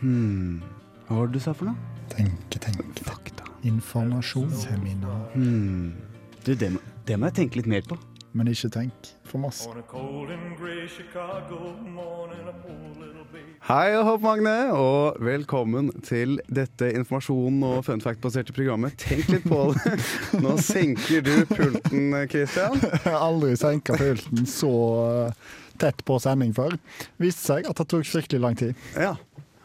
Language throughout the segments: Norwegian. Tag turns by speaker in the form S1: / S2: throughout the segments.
S1: Hmm. Hva var det du sa for noe?
S2: Tenke, tenke.
S1: Fakta.
S2: Informasjon. Seminar.
S1: Hmm. Du, det, må- det må jeg tenke litt mer på.
S2: Men ikke tenk for masse.
S1: Hei og hopp, Magne, og velkommen til dette informasjon- og fun fact-baserte programmet. Tenk litt på det. Nå senker du pulten, Christian.
S2: Jeg har aldri senka pulten så eh, tett på sending før. Viste seg at det tok fryktelig lang tid.
S1: Ja.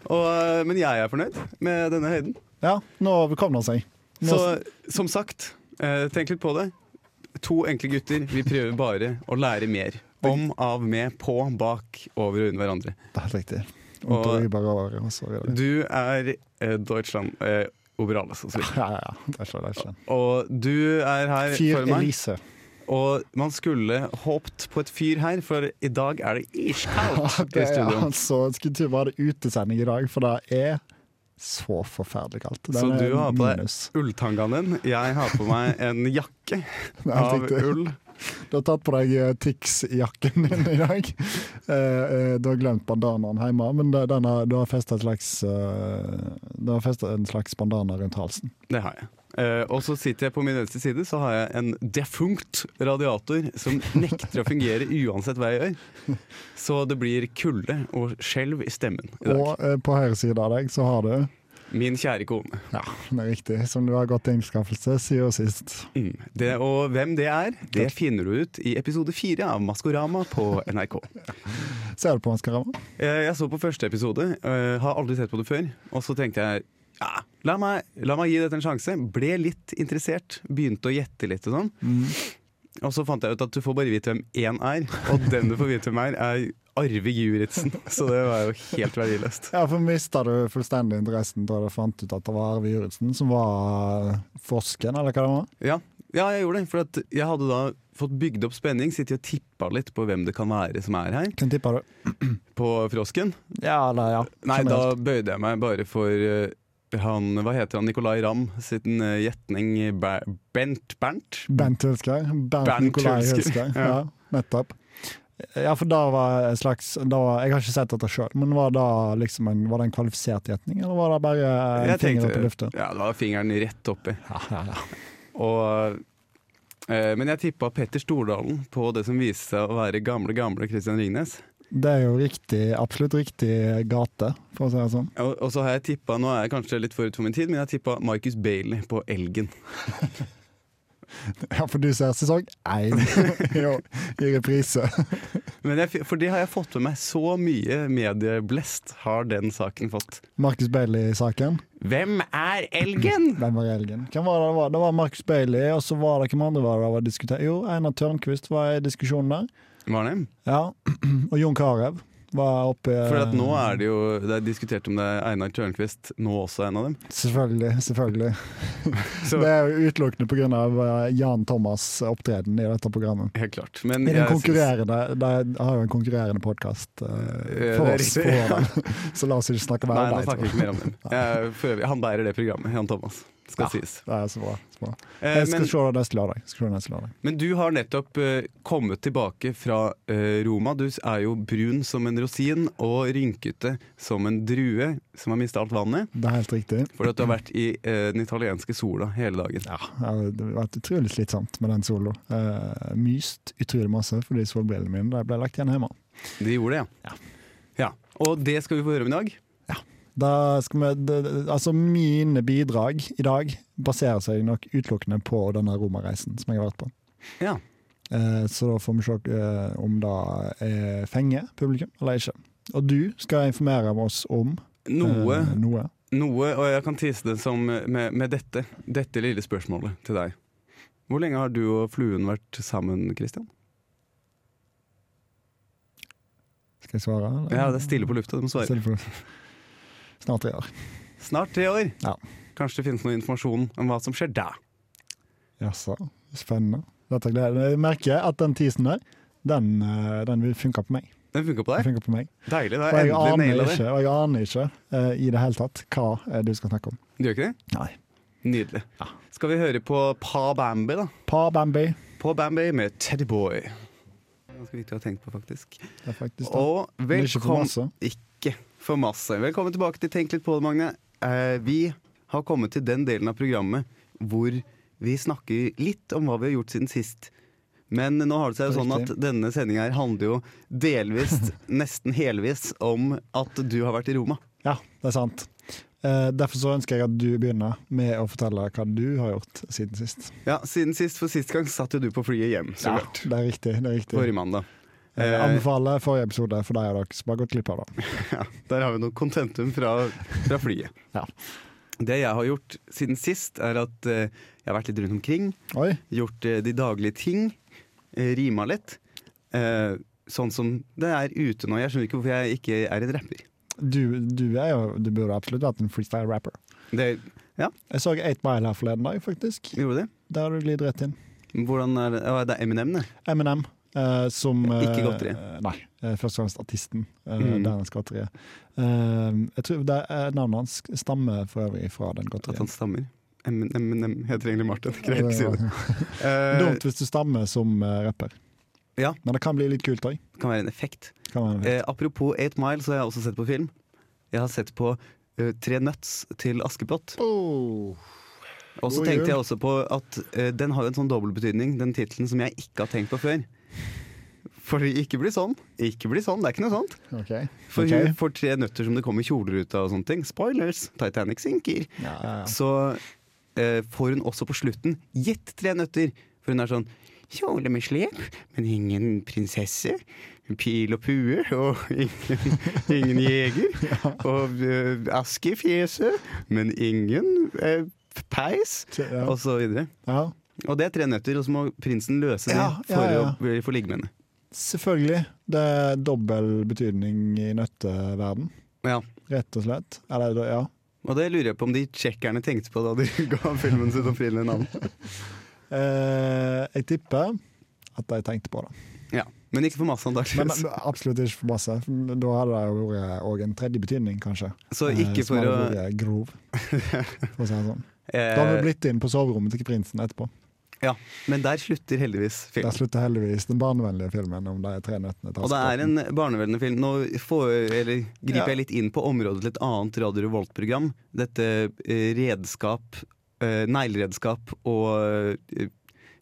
S1: Og, eh, men jeg er fornøyd med denne høyden.
S2: Ja, nå kom han seg. Nå,
S1: Så som sagt, eh, tenk litt på det. To enkle gutter. Vi prøver bare å lære mer. Om, av, med, på, bak, over og under hverandre.
S2: det er helt riktig.
S1: Og-
S2: Og.
S1: Du er eh, Deutschland eh, Oberales og så videre.
S2: Ja, ja, ja.
S1: Og du er her
S2: Fyr
S1: for meg.
S2: Elise.
S1: Og man skulle håpt på et fyr her, for i dag er det iskaldt i
S2: Det er
S1: studio.
S2: altså, skulle tro var det utesending i dag, for det er så forferdelig kaldt. Den
S1: Så du har på deg ulltangaen din. Jeg har på meg en jakke
S2: Det
S1: av ull.
S2: Du har tatt på deg eh, Tix-jakken din i dag. Eh, eh, du har glemt bandanaen hjemme, men den har, du har festet et slags en slags bandana rundt halsen.
S1: Det har jeg. Eh, og så sitter jeg på min venstre side Så har jeg en defunkt radiator som nekter å fungere uansett hva jeg gjør. Så det blir kulde og skjelv i stemmen i dag.
S2: Og uh, på høyre side av deg så har du
S1: Min kjære kone.
S2: Ja, det er riktig. Som du har gått til innskaffelse siden sist.
S1: Mm. Det, og hvem det er, det finner du ut i episode fire av Maskorama på NRK.
S2: Ser du på Maskorama?
S1: Uh, Jeg så på første episode, har aldri sett på det før. Og så tenkte jeg ja, la meg, la meg gi dette en sjanse. Ble litt interessert, begynte å gjette litt og sånn. Og så fant jeg ut at du får bare vite hvem én er, og den du får vite hvem er, er Arve Juritzen. Så det var jo helt verdiløst.
S2: Ja, for mista du fullstendig interessen da du fant ut at det var Arve Juritzen som var Forsken, eller hva det var?
S1: Ja, ja jeg gjorde det. For at jeg hadde da fått bygd opp spenning, sittet og tippa litt på hvem det kan være som er her,
S2: Hvem tippa du?
S1: på frosken.
S2: Ja, eller ja.
S1: Nei, da bøyde jeg meg bare for eh, han, hva heter han, Nicolay Ramm sin uh, gjetning Bent Bernt?
S2: Bent Hulsker. Bernt
S1: Hulsker,
S2: Hulsker.
S1: ja.
S2: Ja. nettopp. Ja, for da var en slags var, Jeg har ikke sett dette sjøl, men var, da liksom en, var det en kvalifisert gjetning, eller var det bare en
S1: Jeg
S2: finger opp i lufta?
S1: Ja, det var fingeren rett oppi.
S2: Ja, ja, ja.
S1: Og, eh, men jeg tippa Petter Stordalen på det som viste seg å være gamle, gamle Christian Ringnes.
S2: Det er jo riktig, absolutt riktig gate, for å si det sånn.
S1: Og, og så har jeg tippa, nå er jeg kanskje litt forut for min tid, men jeg har tippa Marcus Bailey på Elgen.
S2: Ja, for du ser sesong én i reprise.
S1: Men jeg, for det har jeg fått med meg. Så mye medieblest har den saken fått.
S2: Marcus Bailey-saken.
S1: Hvem er Elgen?
S2: Hvem var elgen? Hvem var det det var? Det var Marcus Bailey, og så var det hvem andre var det var diskutert? Jo, Einar Tørnquist var i diskusjonen der.
S1: Var det?
S2: Ja, og Jon Carew var oppe
S1: For nå er det jo Det er diskutert om det er Einar Tørnquist nå også er en av dem.
S2: Selvfølgelig. selvfølgelig
S1: Så
S2: Det er jo utelukkende pga. Jan Thomas' opptreden i dette programmet.
S1: helt klart. Men
S2: I den
S1: jeg konkurrerende,
S2: konkurrerende, De har jo en konkurrerende podkast
S1: uh,
S2: for
S1: er
S2: oss,
S1: på,
S2: for så la oss ikke snakke mer
S1: Nei, nå
S2: om
S1: snakker vi ikke mer om dem. Jeg, for han bærer det programmet, Jan Thomas. Skal
S2: Ja.
S1: sies.
S2: Det er så bra. Så bra.
S1: Eh,
S2: Jeg skal
S1: men,
S2: se det neste lørdag. Neste lørdag.
S1: men du har nettopp uh, kommet tilbake fra uh, Roma. Du er jo brun som en rosin og rynkete som en drue som har mista alt vannet.
S2: Det er helt riktig.
S1: Fordi at du har vært i uh, den italienske sola hele dagen.
S2: Ja, ja, det har vært utrolig slitsomt med den sola. Myst utrolig masse fordi solbrillene mine ble lagt igjen hjemme.
S1: De gjorde det, ja. ja. Og det skal vi få høre om i dag.
S2: Da skal vi, det, altså Mine bidrag i dag baserer seg nok utelukkende på denne romareisen som jeg har vært på.
S1: Ja.
S2: Eh, så da får vi se eh, om det er fenge publikum eller ikke. Og du skal informere oss om
S1: Noe,
S2: eh, noe.
S1: noe, og jeg kan tise det som med, med dette, dette lille spørsmålet til deg. Hvor lenge har du og fluen vært sammen, Christian?
S2: Skal jeg svare? eller?
S1: Ja, det er stille på lufta, du må svare.
S2: Snart tre år.
S1: Snart tre år.
S2: Ja.
S1: Kanskje det finnes noe informasjon om hva som skjer da.
S2: Jaså, spennende. Dette gleder Jeg merker at den teasen der, den, eh, den vil funke på meg.
S1: Den funka på
S2: Den
S1: deg?
S2: funker på meg.
S1: Deilig. Da
S2: jeg
S1: endelig naila
S2: ikke,
S1: det.
S2: og jeg aner ikke uh, i det hele tatt hva uh, du skal snakke om.
S1: Du gjør ikke det?
S2: Nei.
S1: Nydelig. Ja. Skal vi høre på Pa Bambi, da?
S2: Pa Bambi.
S1: Pa Bambi med Teddy Boy. Ganske viktig å ha tenkt på, faktisk.
S2: Det er faktisk det.
S1: Og velkommen. Ikke for masse. Velkommen tilbake til Tenk litt på det, Magne. Eh, vi har kommet til den delen av programmet hvor vi snakker litt om hva vi har gjort siden sist. Men nå har det seg jo sånn at denne sendinga handler jo delvis, nesten helvis, om at du har vært i Roma.
S2: Ja, det er sant. Eh, derfor så ønsker jeg at du begynner med å fortelle hva du har gjort siden sist.
S1: Ja, siden sist, for sist gang satt jo du på flyet hjem, så
S2: Ja,
S1: klart.
S2: det er riktig. det er riktig.
S1: Forrige mandag.
S2: Jeg
S1: Eh,
S2: anbefaler forrige episode for de og dere som har gått glipp av det.
S1: Ja, der har vi noe kontentum fra, fra flyet.
S2: Ja.
S1: Det jeg har gjort siden sist, er at eh, jeg har vært litt rundt omkring.
S2: Oi,
S1: Gjort eh, de daglige ting. Rima litt. Sånn som det er ute nå. Jeg skjønner ikke hvorfor jeg ikke er en rapper.
S2: du, du, er jo, du burde absolutt vært en freestyle-rapper.
S1: Ja.
S2: Jeg så 8 Mile her forleden dag, faktisk.
S1: gjorde det?
S2: Der har du glidd rett inn.
S1: Hvordan er det? Det er Eminem, det.
S2: Eminem, som eh,
S1: Ikke godteri.
S2: Nei, eh, først og fremst artisten. Eh,
S1: Mm.
S2: Dernest godteriet. Eh, jeg tror det er Navnet hans stammer for øvrig fra den
S1: At han stammer. MNM heter egentlig Martin. Greit, si det. Eh,
S2: Dumt hvis du stammer som eh, rapper.
S1: Ja.
S2: Men det kan bli litt kult òg.
S1: kan være en effekt.
S2: Eh,
S1: Eh, apropos 8 Mile, så har jeg også sett på film. Jeg har sett på uh, Tre Nuts til Askepott.
S2: oh.
S1: Og så tenkte jeg også på at uh, den har en sånn dobbeltbetydning, den tittelen, som jeg ikke har tenkt på før. For ikke bli sånn. Ikke bli sånn, det er ikke noe sånt.
S2: Okay.
S1: For
S2: okay.
S1: hun får tre nøtter som det kommer kjoler ut av og sånne ting. Spoilers! Titanic sinker.
S2: Ja, ja, ja.
S1: Så eh, får hun også på slutten gitt tre nøtter. For hun er sånn Kjole med slep, men ingen prinsesse. Pil og pue, og ingen, ingen jeger. Og eh, aske i fjeset, men ingen eh, peis. Og så videre.
S2: ja.
S1: Og det er tre nøtter, og så må prinsen løse
S2: Ja, ja,
S1: for
S2: ja.
S1: å få ligge med henne.
S2: Selvfølgelig. Det er dobbel betydning i nøtteverden,
S1: Ja.
S2: rett og slett. Eller, ja.
S1: Og det lurer jeg på om de tsjekkerne tenkte på da de ga filmen sitt opprinnelige navn.
S2: Eh, jeg tipper at de tenkte på det.
S1: Ja. Men ikke for masse, antakeligvis.
S2: absolutt ikke for masse. Da hadde det jo vært en tredje betydning, kanskje.
S1: Så
S2: Eh,
S1: ikke
S2: som
S1: for å
S2: grov, for å si det sånn.
S1: eh,
S2: Da hadde vi blitt inn på soverommet til prinsen etterpå.
S1: Ja, men der slutter heldigvis filmen.
S2: Der slutter heldigvis den barnevennlige filmen om de tre nøttene
S1: Og det er en barnevennlig film. Nå får, eller, griper
S2: Ja.
S1: jeg litt inn på området til et annet Radio Revolt-program. Dette eh, redskap, eh, negleredskap og eh,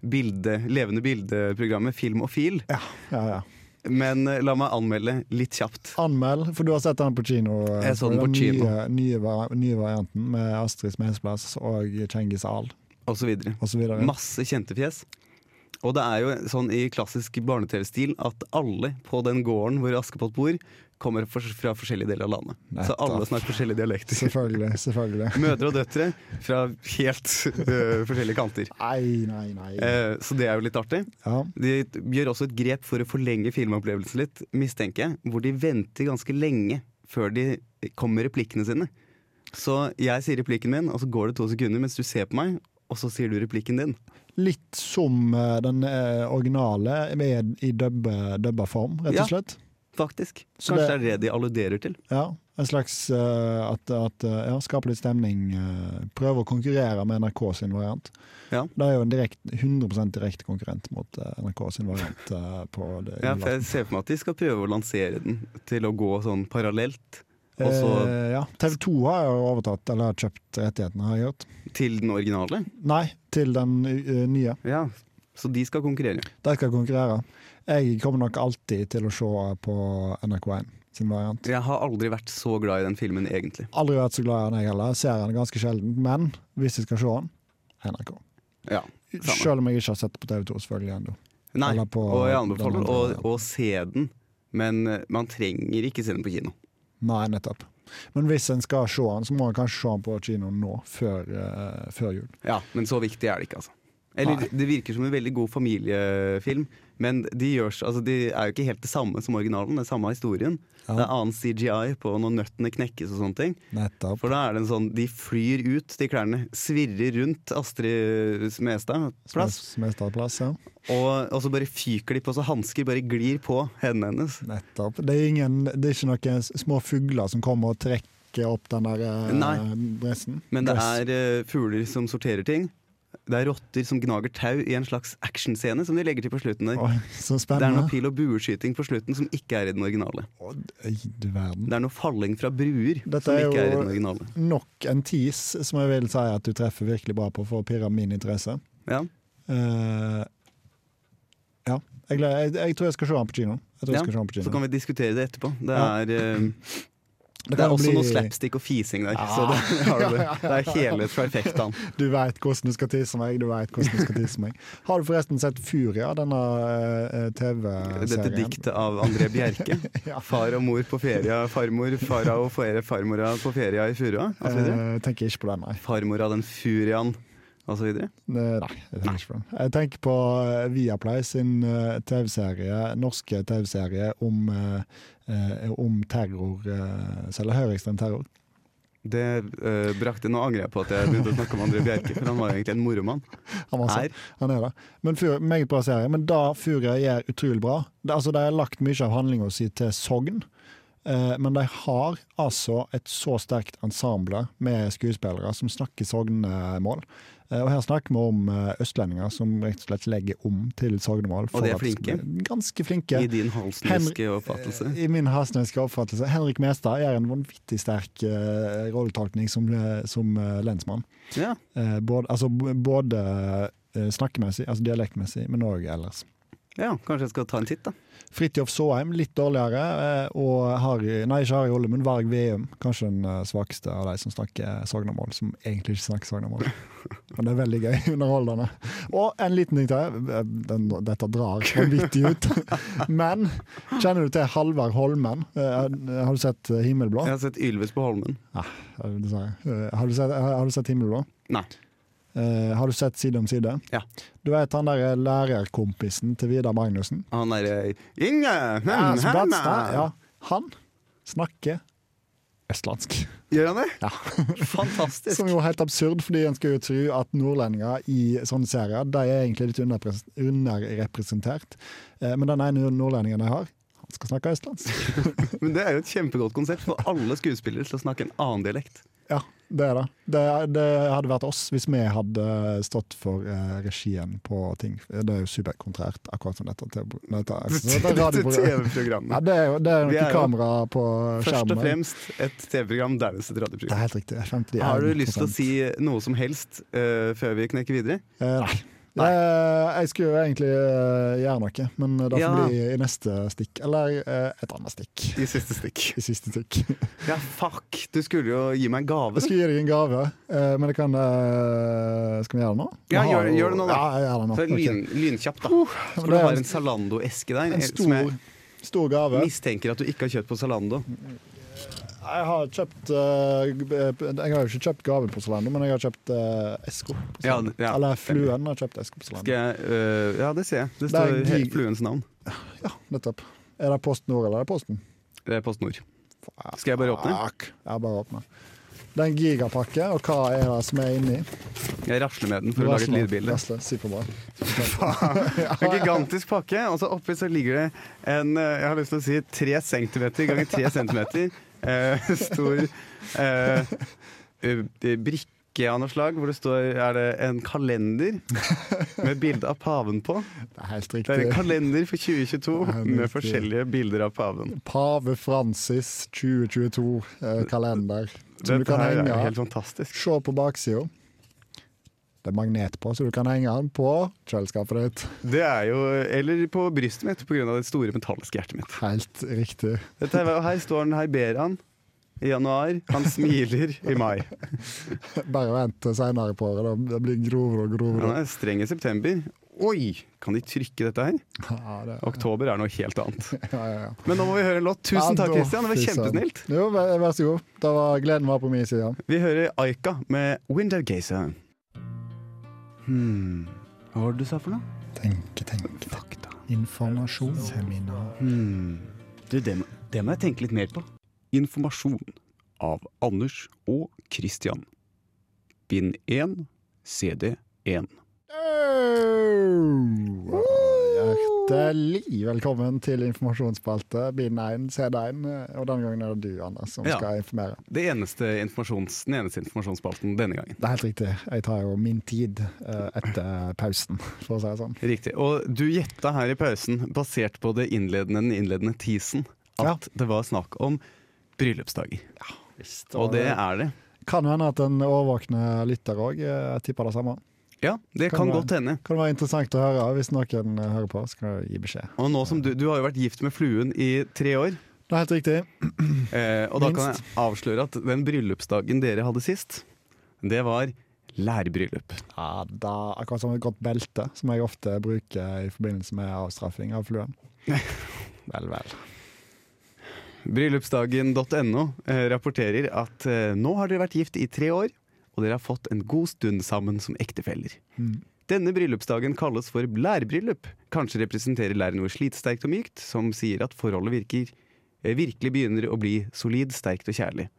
S1: bilde, levende bildeprogrammet Film og Fil.
S2: Ja, ja, ja.
S1: Men la meg anmelde litt kjapt.
S2: Anmeld, for du har sett den på kino.
S1: Jeg så den på kino.
S2: Nye, nye, nye varianten med Astrid Smedsplass og Cengiz Ahl
S1: Og så videre.
S2: osv.
S1: Masse kjente fjes. Og det er jo sånn i klassisk barne-TV-stil at alle på den gården hvor Askepott bor, kommer fra forskjellige deler av landet. Så
S2: Nettopp.
S1: alle snakker forskjellige dialekter.
S2: Selvfølgelig. selvfølgelig.
S1: Mødre og døtre fra helt uh, forskjellige kanter.
S2: Nei, nei, nei.
S1: Uh, så det er jo litt artig.
S2: Ja.
S1: De gjør også et grep for å forlenge filmopplevelsen litt, mistenker jeg, hvor de venter ganske lenge før de kommer med replikkene sine. Så jeg sier replikken min, og så går det to sekunder mens du ser på meg, og så sier du replikken din.
S2: Litt som eh, den eh, originale, med i dubba dubba form, rett
S1: Ja.
S2: og slett.
S1: Faktisk.
S2: Så
S1: Kanskje det
S2: det-
S1: er det de alluderer til.
S2: Ja, En slags uh, at, at ja, skape litt stemning. Uh, prøve å konkurrere med NRK sin variant.
S1: Ja.
S2: Det er jo en direkt, 100% direkte konkurrent mot uh, NRK sin variant Uh, på det.
S1: Ja, for jeg ser for meg at de skal prøve å lansere den til å gå sånn parallelt. Og så
S2: Eh, ja. TV 2 har jo overtatt, eller har kjøpt rettighetene, har jeg hørt.
S1: til den originale.
S2: Nei, til den uh, nye.
S1: Ja, Så de skal konkurrere.
S2: De skal konkurrere. Jeg kommer nok alltid til å se på NRK1 sin variant.
S1: Jeg har aldri vært så glad i den filmen, egentlig.
S2: Aldri vært så glad i den, jeg heller. Ser den ganske sjelden. Men hvis jeg skal se den, NRK.
S1: Ja.
S2: Selv om jeg ikke har sett det på TV 2, selvfølgelig ennå.
S1: Nei,
S2: på
S1: og jeg anbefaler å, å se den, men eh, man trenger ikke se den på kino.
S2: Nei, nettopp. Men hvis en skal se han, så må en kanskje se han på kino nå, før, uh, før jul.
S1: Ja, Men så viktig er det ikke, altså. Eller
S2: Nei.
S1: Det virker som en veldig god familiefilm, men de, gjør, altså, de er jo ikke helt det samme som originalen. Det er samme historien.
S2: Ja.
S1: Det er annen CGI på når nøttene knekkes og sånne ting.
S2: Nettopp.
S1: For da er det en sånn De flyr ut, de klærne. Svirrer rundt Astrid Smestad plass.
S2: Smestadplass, ja.
S1: Og, og så bare fyker de på så hansker bare glir på hendene hennes.
S2: Nettopp. Det er, ingen, det er ikke noen små fugler som kommer og trekker opp den der eh,
S1: Nei.
S2: dressen.
S1: Men det er eh, fugler som sorterer ting. Det er rotter som gnager tau i en slags actionscene som de legger til på slutten der.
S2: Oi, så
S1: Det er
S2: spennende.
S1: noe pil- og bueskyting på slutten som ikke er i den originale.
S2: Å, du verden.
S1: Det er noe falling fra bruer
S2: Dette
S1: som
S2: er
S1: ikke er i
S2: jo-
S1: den originale.
S2: Nok en tease som jeg vil si at du treffer virkelig bra på for å pirre min interesse.
S1: Ja.
S2: Eh, ja. Jeg, gleder- jeg, jeg tror jeg skal se den på kino. Jeg tror
S1: Ja,
S2: skal se den på
S1: Så kan vi diskutere det etterpå. Det
S2: Ja.
S1: er, eh, det
S2: det
S1: er også
S2: bli-
S1: noe slapstick og fising der. Så det, har du det. det er hele trifectaen.
S2: Du veit hvordan du skal tisse meg, du vet hvordan du skal tisse meg. Har du forresten sett Furia, denne uh, TV-serien?
S1: Dette diktet av André Bjerke.
S2: Ja.
S1: Far og mor på feria, farmor, fara og ferie, farmora på feria i furua, osv.
S2: Eh, tenker ikke på den, nei.
S1: Farmora den furiaen.
S2: Eh, Nei, jeg tenker ikke på den. Jeg tenker på eh, Viaplay sin eh, TV-serie, norske TV-serie om, eh, eh, om terror, eh, eller høyreekstrem terror.
S1: Det eh, brakte Nå angrer jeg på at jeg begynte å snakke om André Bjerke, for han var egentlig en moromann.
S2: Han,
S1: Er.
S2: han er det. Men Furia, meget bra serie. Men da Furia gjør utrolig bra det, altså, De har lagt mye av handlinga si til Sogn. Eh, men de har altså et så sterkt ensemble med skuespillere som snakker sognemål. Eh, og her snakker vi om eh, østlendinger som rett og slett legger om til sognemål.
S1: Og de er flinke?
S2: Ganske flinke.
S1: I din halsneske oppfattelse.
S2: I min halsneske oppfattelse. Henrik Mestad gjør en vanvittig sterk uh, rolletolkning som, eh, som uh, lensmann.
S1: Ja.
S2: Uh, både altså, både eh, snakkemessig, altså dialektmessig, men òg ellers.
S1: Ja, kanskje jeg skal ta en titt, da.
S2: Fridtjof Saaheim, litt dårligere. eh, og Harry, nei, ikke Harry Olle, men Varg Veum. Kanskje den eh, svakeste av de som snakker Sognamål, som egentlig ikke snakker Sognamål. Men det er veldig gøy. Underholdende. Og en liten ting til. eh, dette drar vanvittig ut. Men kjenner du til Halvard Holmen? Har du sett Himmelblå?
S1: Jeg har sett Ylvis på Holmen.
S2: Ja. Har du sett, har du sett Himmelblå?
S1: Nei.
S2: Eh, har du sett Side om side?
S1: Ja.
S2: Du vet han der lærerkompisen til Vidar Magnussen?
S1: Han derre Inge! Men,
S2: Ja, som
S1: henne!»
S2: Bladstad, ja. Han snakker østlandsk.
S1: Gjør han det?
S2: Ja.
S1: Fantastisk.
S2: Som jo er helt absurd, fordi en skal jo tro at nordlendinger i sånne serier de er egentlig litt underrepresentert. Eh, men den ene nordlendingen jeg har, han skal snakke østlandsk.
S1: Men det er jo et kjempegodt konsept for alle skuespillere til å snakke en annen dialekt.
S2: Ja, det er det. det. Det hadde vært oss hvis vi hadde stått for eh, regien på ting. Det er jo superkontrært, akkurat som dette. Dette, dette, Dette. Ja,
S1: TV-programmet.
S2: det er jo det er noe
S1: er
S2: kamera på
S1: Først og fremst et TV-program, dernest et
S2: Det er helt riktig. 51
S1: Har du lyst til å si noe som helst uh, før vi knekker videre?
S2: Eh, nei.
S1: Nei.
S2: Eh, jeg skulle jo egentlig eh, gjøre noe, men det får
S1: Ja.
S2: bli i neste stikk. Eller eh, et annet stikk.
S1: I siste stikk.
S2: I siste stikk.
S1: Ja, fuck! Du skulle jo gi meg en gave.
S2: Jeg skulle gi deg en gave, eh, men det kan eh, Skal vi gjøre det nå?
S1: Ja, gjør- gjør det nå, da.
S2: Ja, jeg gjør det nå.
S1: Så lyn, lynkjapt, da.
S2: Skal
S1: du ha
S2: en-
S1: Zalando-eske der
S2: En
S1: som
S2: stor,
S1: jeg
S2: stor gave.
S1: mistenker at du ikke har kjøpt på Zalando.
S2: Jeg har kjøpt eh, Jeg har jo ikke kjøpt gaven på Zalando, men jeg har kjøpt uh, esko.
S1: Ja, ja,
S2: Eller. Fluen har kjøpt esko på
S1: jeg øh, Ja, det ser jeg. Det står
S2: det
S1: helt fluens navn.
S2: Ja, nettopp. Er det Post Nord eller er det Posten?
S1: Det er Post Nord. Skal jeg bare åpne?
S2: Ja, bare åpne. Det er en gigapakke, og hva er det som er inni?
S1: Jeg rasler med den for å lage et lydbilde.
S2: Rasle, Superbra.
S1: En gigantisk pakke, og så oppi så ligger det en Jeg har lyst til å si tre centimeter ganger tre centimeter eh, stor eh, eh, brikke av noe slag, hvor det står Er det en kalender med bilde av paven på?
S2: Det er helt riktig.
S1: Det er en kalender for 2022
S2: Ja, det er
S1: med
S2: riktig.
S1: forskjellige bilder av paven.
S2: Pave Francis 2022-kalender. som du kan henge.
S1: av.
S2: Se på baksida. Det er magnet på, så du kan henge den på kjøleskapet ditt.
S1: Det er jo Eller på brystet mitt pga. det store metalliske hjertet mitt.
S2: Helt riktig.
S1: Dette er, her står han, her ber han i januar. Han smiler i mai.
S2: Bare vent til seinere på året. Det blir grovere og
S1: Han
S2: grovere.
S1: er streng i september. Oi! Kan de trykke dette her?
S2: Ja, det,
S1: Oktober er noe helt annet.
S2: ja, ja, ja.
S1: Men nå må vi høre en låt. Tusen takk, Christian. Det var kjempesnilt.
S2: Jo, vær så god. Da var gleden var på min side.
S1: Vi hører Aika med 'Window Gazer'. Hmm. Hva var det du sa for noe?
S2: Tenke, tenke.
S1: Fakta.
S2: Informasjon. Seminar.
S1: Hmm. Du, det, må- det må jeg tenke litt mer på. Informasjon av Anders og Christian. Bind 1, CD 1.
S2: Oh, Hjertelig velkommen til informasjonsspalte bind 1, CD1. Og denne gangen er det du, Anders, som
S1: Ja.
S2: skal informere.
S1: Det eneste den eneste informasjonsspalten denne gangen.
S2: Det er helt riktig. Jeg tar jo min tid eh, etter pausen, for å si det sånn.
S1: Riktig. Og du gjetta her i pausen, basert på det innledende, den innledende teasen, at det var snakk om bryllupsdager. Ja, visst. Og det er det.
S2: Kan hende at en årvåkne lytter òg tipper det samme.
S1: Ja, det
S2: Kan
S1: kan godt hende.
S2: Kan det være interessant å høre. Hvis noen eh, hører på, skal gi beskjed.
S1: Og nå som du, du har jo vært gift med fluen i tre år,
S2: Det er helt riktig.
S1: eh, og da kan jeg avsløre at den bryllupsdagen dere hadde sist, det var lærbryllup.
S2: Ja, da, akkurat som et godt belte, som jeg ofte bruker i forbindelse med avstraffing av fluen. Vel, vel.
S1: Bryllupsdagen.no eh, rapporterer at eh, nå har dere vært gift i tre år, og dere har fått en god stund sammen som ektefeller.
S2: Mm.
S1: Denne bryllupsdagen kalles for lærbryllup. Kanskje representerer lær noe slitsterkt og mykt, som sier at forholdet virker, eh, virkelig begynner å bli solid, sterkt og kjærlig.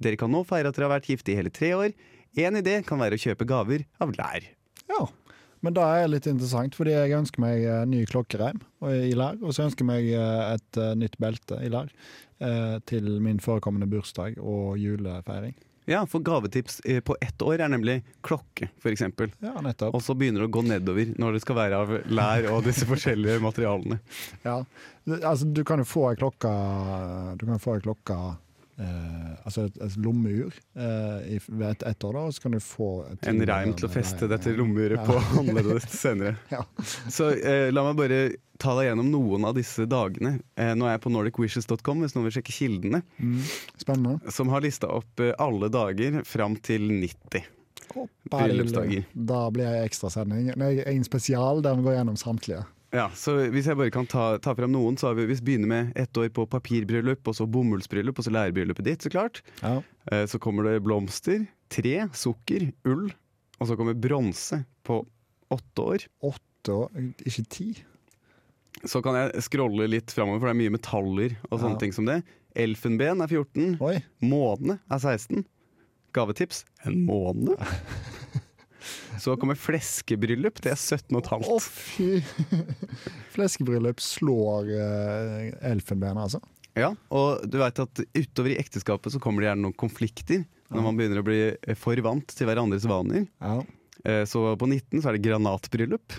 S1: Dere kan nå feire at dere har vært gifte i hele tre år. En idé kan være å kjøpe gaver av lær.
S2: Ja, men da er det litt interessant, fordi jeg ønsker meg eh, ny klokkereim i lær, og så ønsker jeg meg eh, et nytt belte i lær til min forekommende bursdag og julefeiring.
S1: Ja, for gavetips eh, på ett år er nemlig klokke, eksempel.
S2: Ja, nettopp.
S1: Og så begynner det å gå nedover når det skal være av lær og disse forskjellige materialene.
S2: Ja. Altså, du kan jo få ei klokke Du kan få ei klokke eh, Altså et, et lommeur eh, ved et, ett år, da, og så kan du få
S1: En reim til å feste dette lommeuret
S2: Ja.
S1: på håndleddet senere.
S2: Ja.
S1: Så eh, la meg bare ta deg gjennom noen av disse dagene. Eh, nå er jeg på nordicwishes.com hvis noen vil sjekke kildene,
S2: Mm. Spennende.
S1: som har lista opp eh, alle dager fram til 90.
S2: Hoppa,
S1: Bryllupsdager.
S2: Da blir jeg ekstrasending. Nei, En spesial der vi går gjennom samtlige.
S1: Ja, så Hvis jeg bare kan ta, ta fram noen, så har vi hvis vi begynner med ett år på papirbryllup, og så bomullsbryllup, og så lærerbryllupet ditt, så klart.
S2: Ja.
S1: Eh, så kommer det blomster, tre, sukker, ull, og så kommer bronse på åtte år.
S2: Åtte år, ikke ti.
S1: Så kan jeg scrolle litt framover, for det er mye metaller og sånne
S2: Ja.
S1: ting som det. Elfenben er 14.
S2: Oi.
S1: Måne er 16. Gavetips en måne. Så kommer fleskebryllup, det er 17 15.
S2: Å, fy! Fleskebryllup slår uh, elfenbenet, altså.
S1: Ja, og du vet at utover i ekteskapet så kommer det gjerne noen konflikter når man begynner å bli eh, for vant til hverandres vaner.
S2: Ja.
S1: Eh, Så på 19 så er det granatbryllup.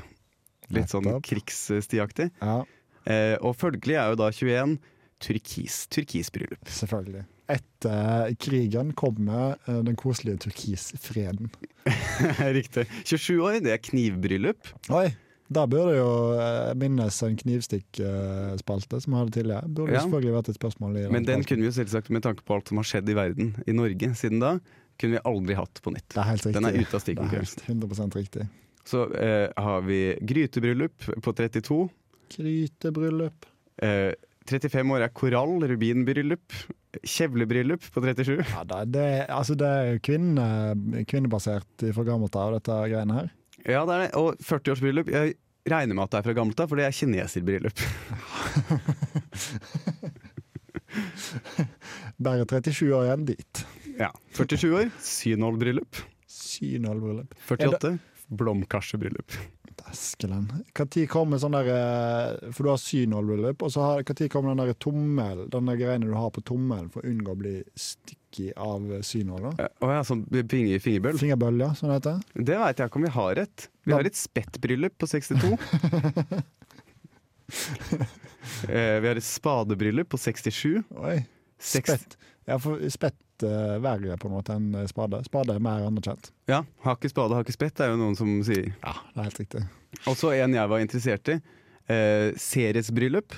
S1: Litt sånn krigsstiaktig.
S2: ja,
S1: Eh, Og følgelig er jo da 21 turkis. Turkisbryllup.
S2: selvfølgelig. Etter krigen kommer eh, den koselige turkisfreden.
S1: Riktig. 27 år, det er knivbryllup.
S2: Oi! Da burde jo eh, minnes en knivstikkspalte som vi hadde tidligere. Burde
S1: Ja.
S2: selvfølgelig vært et spørsmål i
S1: Men den
S2: spalten.
S1: kunne vi jo selvsagt, med tanke på alt som har skjedd i verden, i Norge siden da, kunne vi aldri hatt på nytt.
S2: Det er helt riktig.
S1: Den er ute av
S2: Det er
S1: stikkonkurransen.
S2: helt 100% riktig.
S1: Så eh, har vi grytebryllup på 32.
S2: Grytebryllup.
S1: Eh, 35 år er korall, rubinbryllup. Kjevlebryllup på 37.
S2: Ja, det, det, altså det er kvinne, kvinnebasert fra gammelt av, dette greiene her.
S1: Ja, det er det. Og 40-årsbryllup. Jeg regner med at det er fra gammelt av, for det er kineserbryllup.
S2: Bare 37 år igjen dit.
S1: Ja. 47 år synålbryllup.
S2: Synålbryllup.
S1: 48 blomkarsebryllup.
S2: Dæskelen. Når kommer sånn der eh, For du har synålbryllup, og så har, når kommer den der tommel, den der greiene du har på tommelen for å unngå å bli sticky av synåla?
S1: Eh, Å ja, sånn finger, fingerbøl.
S2: Fingerbøll, ja, sånn heter det.
S1: Det veit jeg ikke om vi har et. Vi
S2: Da-
S1: har et spettbryllup på 62. eh, vi har et spadebryllup på 67.
S2: Oi. Spett. Ja, for spett uh, verre på en måte enn spade. Spade er mer anerkjent.
S1: Ja, Har ikke spade, har ikke spett, er jo noen som sier.
S2: Ja, det er helt riktig.
S1: Og så en jeg var interessert i. Uh, Ceres-bryllup.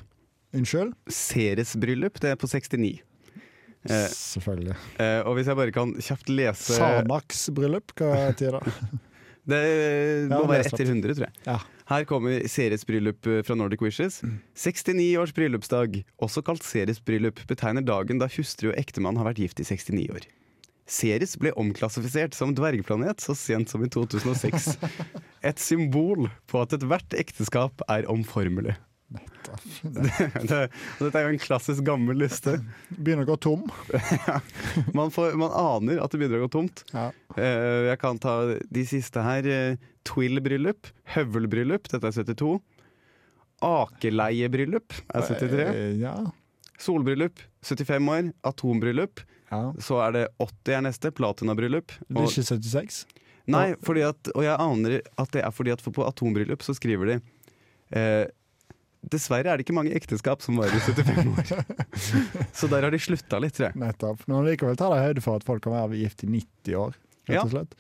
S2: Unnskyld?
S1: Ceres-bryllup, det er på 69. Eh,
S2: Selvfølgelig.
S1: Uh, og hvis jeg bare kan kjapt lese
S2: Sarnaks bryllup, hva betyr det?
S1: Det må
S2: Ja,
S1: være etter 100, tror jeg.
S2: Ja.
S1: Her kommer Ceres bryllup eh, fra Nordic Wishes. 69 års bryllupsdag, også kalt Ceres bryllup, betegner dagen da hustru og ektemann har vært gift i 69 år. Ceres ble omklassifisert som dvergplanet så sent som i 2006. Et symbol på at ethvert ekteskap er omformelig. Det, det, dette er jo en klassisk gammel liste.
S2: Begynner å gå tom.
S1: Man, får, man aner at det begynner å gå tomt.
S2: Ja.
S1: Eh, jeg kan ta de siste her. Uh, Twill-bryllup, høvelbryllup, dette er 72. Akeleiebryllup er 73.
S2: Eh, Ja.
S1: Solbryllup 75 år. Atombryllup.
S2: ja.
S1: Så er det 80 er neste. Platinabryllup.
S2: Det blir ikke 76?
S1: nei, at, og jeg aner at det er fordi at på atombryllup så skriver de eh, Dessverre er det ikke mange ekteskap som varer i 75 år. så der har de slutta litt, tror jeg.
S2: Nettopp. Men likevel tar de høyde for at folk kan være gift i 90 år, rett og slett.